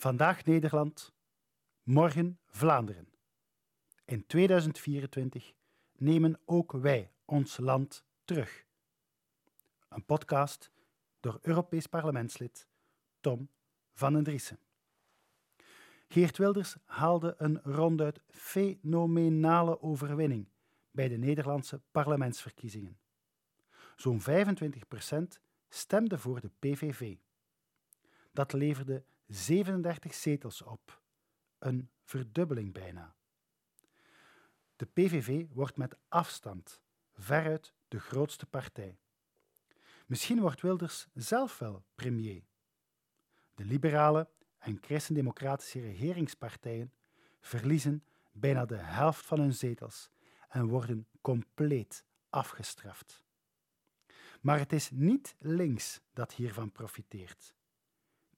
Vandaag Nederland, morgen Vlaanderen. In 2024 nemen ook wij ons land terug. Een podcast door Europees parlementslid Tom van den Driessen. Geert Wilders haalde een ronduit fenomenale overwinning bij de Nederlandse parlementsverkiezingen. Zo'n 25% stemde voor de PVV. Dat leverde 37 zetels op, een verdubbeling bijna. De PVV wordt met afstand veruit de grootste partij. Misschien wordt Wilders zelf wel premier. De liberale en christendemocratische regeringspartijen verliezen bijna de helft van hun zetels en worden compleet afgestraft. Maar het is niet links dat hiervan profiteert.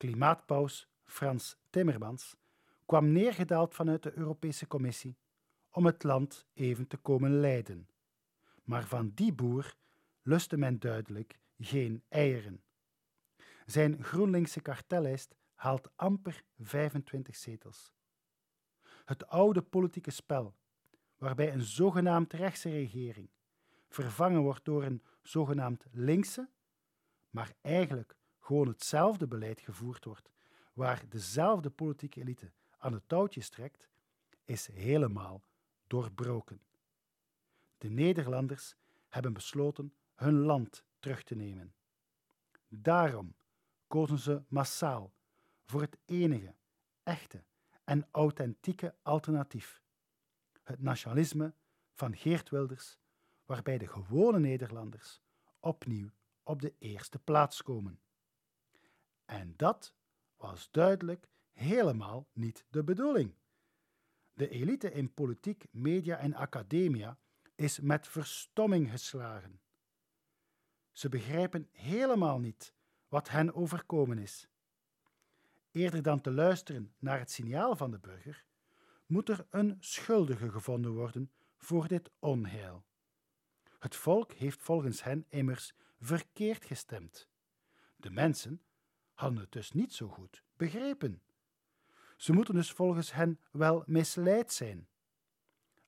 Klimaatpaus Frans Timmermans kwam neergedaald vanuit de Europese Commissie om het land even te komen leiden. Maar van die boer lustte men duidelijk geen eieren. Zijn GroenLinkse kartellijst haalt amper 25 zetels. Het oude politieke spel, waarbij een zogenaamd rechtse regering vervangen wordt door een zogenaamd linkse, maar eigenlijk gewoon hetzelfde beleid gevoerd wordt, waar dezelfde politieke elite aan het touwtje trekt, is helemaal doorbroken. De Nederlanders hebben besloten hun land terug te nemen. Daarom kozen ze massaal voor het enige, echte en authentieke alternatief: het nationalisme van Geert Wilders, waarbij de gewone Nederlanders opnieuw op de eerste plaats komen. En dat was duidelijk helemaal niet de bedoeling. De elite in politiek, media en academia is met verstomming geslagen. Ze begrijpen helemaal niet wat hen overkomen is. Eerder dan te luisteren naar het signaal van de burger, moet er een schuldige gevonden worden voor dit onheil. Het volk heeft volgens hen immers verkeerd gestemd. De mensen hadden het dus niet zo goed begrepen. Ze moeten dus volgens hen wel misleid zijn.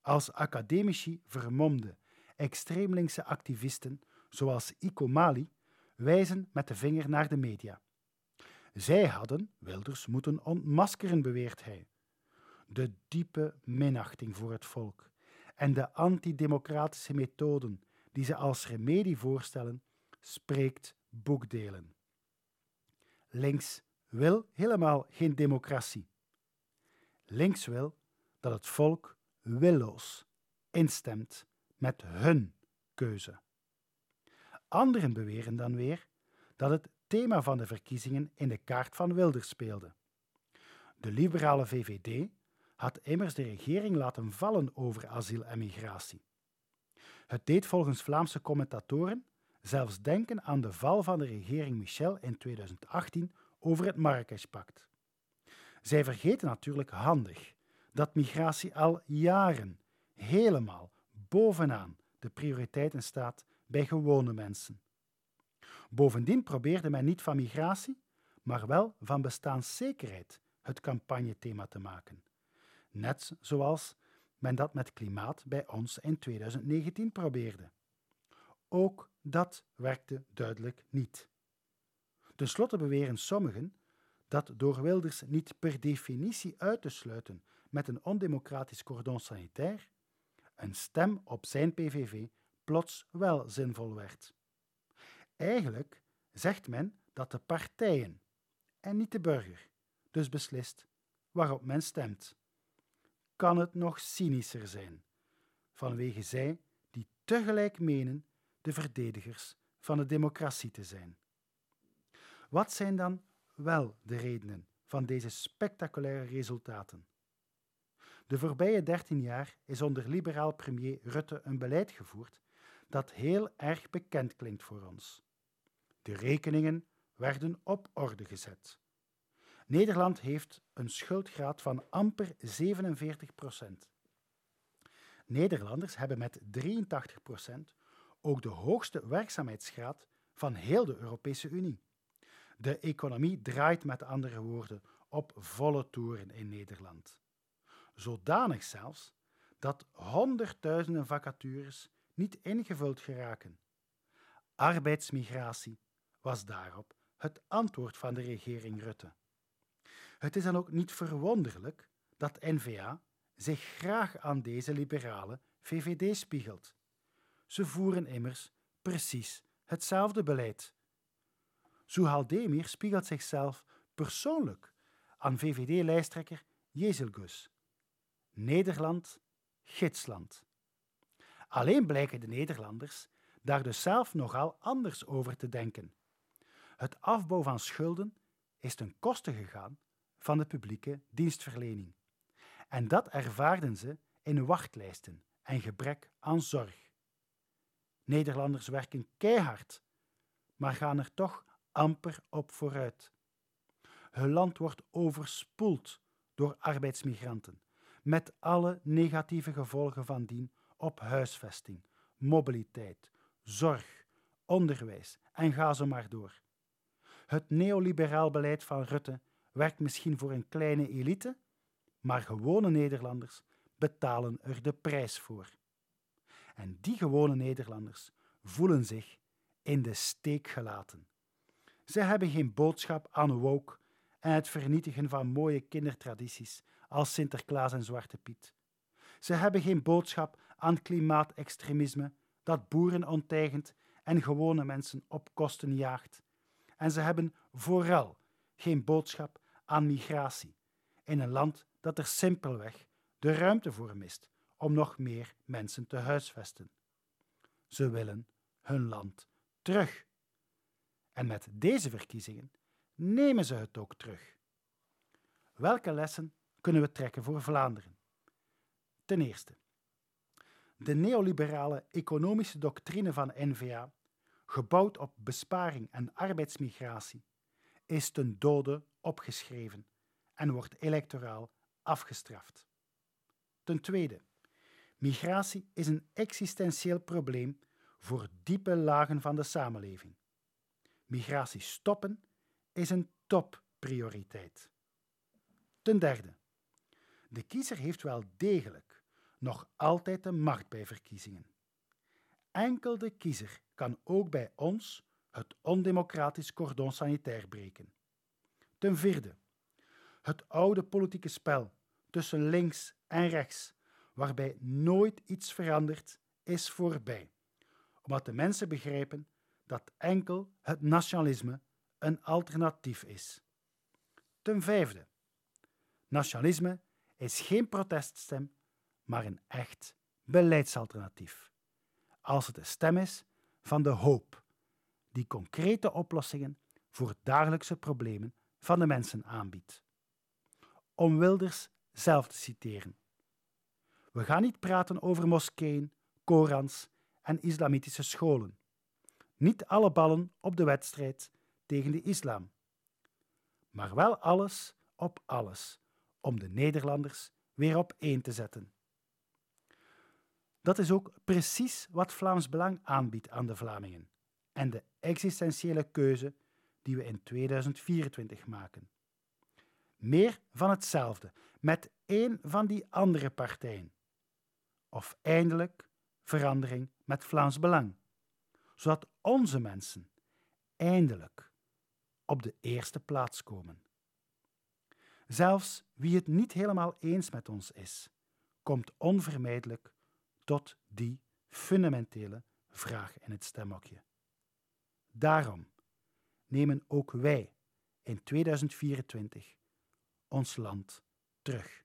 Als academici vermomde, extreemlinkse activisten zoals Iko Mali wijzen met de vinger naar de media. Zij hadden Wilders moeten ontmaskeren, beweert hij. De diepe minachting voor het volk en de antidemocratische methoden die ze als remedie voorstellen, spreekt boekdelen. Links wil helemaal geen democratie. Links wil dat het volk willoos instemt met hun keuze. Anderen beweren dan weer dat het thema van de verkiezingen in de kaart van Wilders speelde. De liberale VVD had immers de regering laten vallen over asiel en migratie. Het deed volgens Vlaamse commentatoren zelfs denken aan de val van de regering Michel in 2018 over het Marrakesh-pact. Zij vergeten natuurlijk handig dat migratie al jaren helemaal bovenaan de prioriteiten staat bij gewone mensen. Bovendien probeerde men niet van migratie, maar wel van bestaanszekerheid het campagnethema te maken. Net zoals men dat met klimaat bij ons in 2019 probeerde. Ook dat werkte duidelijk niet. Ten slotte beweren sommigen dat door Wilders niet per definitie uit te sluiten met een ondemocratisch cordon sanitair, een stem op zijn PVV plots wel zinvol werd. Eigenlijk zegt men dat de partijen en niet de burger dus beslist waarop men stemt. Kan het nog cynischer zijn, vanwege zij die tegelijk menen de verdedigers van de democratie te zijn. Wat zijn dan wel de redenen van deze spectaculaire resultaten? De voorbije dertien jaar is onder liberaal premier Rutte een beleid gevoerd dat heel erg bekend klinkt voor ons. De rekeningen werden op orde gezet. Nederland heeft een schuldgraad van amper 47 procent. Nederlanders hebben met 83 procent ook de hoogste werkzaamheidsgraad van heel de Europese Unie. De economie draait met andere woorden op volle toeren in Nederland. Zodanig zelfs dat honderdduizenden vacatures niet ingevuld geraken. Arbeidsmigratie was daarop het antwoord van de regering Rutte. Het is dan ook niet verwonderlijk dat N-VA zich graag aan deze liberale VVD spiegelt. Ze voeren immers precies hetzelfde beleid. Suhal Demir spiegelt zichzelf persoonlijk aan VVD-lijsttrekker Jezelgus. Nederland, gidsland. Alleen blijken de Nederlanders daar dus zelf nogal anders over te denken. Het afbouw van schulden is ten koste gegaan van de publieke dienstverlening. En dat ervaarden ze in wachtlijsten en gebrek aan zorg. Nederlanders werken keihard, maar gaan er toch amper op vooruit. Hun land wordt overspoeld door arbeidsmigranten, met alle negatieve gevolgen van dien op huisvesting, mobiliteit, zorg, onderwijs en ga zo maar door. Het neoliberaal beleid van Rutte werkt misschien voor een kleine elite, maar gewone Nederlanders betalen er de prijs voor. En die gewone Nederlanders voelen zich in de steek gelaten. Ze hebben geen boodschap aan woke en het vernietigen van mooie kindertradities als Sinterklaas en Zwarte Piet. Ze hebben geen boodschap aan klimaatextremisme dat boeren onteigent en gewone mensen op kosten jaagt. En ze hebben vooral geen boodschap aan migratie in een land dat er simpelweg de ruimte voor mist om nog meer mensen te huisvesten. Ze willen hun land terug. En met deze verkiezingen nemen ze het ook terug. Welke lessen kunnen we trekken voor Vlaanderen? Ten eerste, de neoliberale economische doctrine van NVA, gebouwd op besparing en arbeidsmigratie, is ten dode opgeschreven en wordt electoraal afgestraft. Ten tweede, migratie is een existentieel probleem voor diepe lagen van de samenleving. Migratie stoppen is een topprioriteit. Ten derde, de kiezer heeft wel degelijk nog altijd de macht bij verkiezingen. Enkel de kiezer kan ook bij ons het ondemocratisch cordon sanitair breken. Ten vierde, het oude politieke spel tussen links en rechts, waarbij nooit iets verandert, is voorbij, omdat de mensen begrijpen dat enkel het nationalisme een alternatief is. Ten vijfde, nationalisme is geen proteststem, maar een echt beleidsalternatief. Als het de stem is van de hoop, die concrete oplossingen voor dagelijkse problemen van de mensen aanbiedt. Om Wilders zelf te citeren. We gaan niet praten over moskeeën, Korans en islamitische scholen. Niet alle ballen op de wedstrijd tegen de islam. Maar wel alles op alles om de Nederlanders weer op één te zetten. Dat is ook precies wat Vlaams Belang aanbiedt aan de Vlamingen en de existentiële keuze die we in 2024 maken. Meer van hetzelfde met één van die andere partijen. Of eindelijk verandering met Vlaams Belang, zodat onze mensen eindelijk op de eerste plaats komen. Zelfs wie het niet helemaal eens met ons is, komt onvermijdelijk tot die fundamentele vraag in het stemhokje. Daarom nemen ook wij in 2024 ons land terug.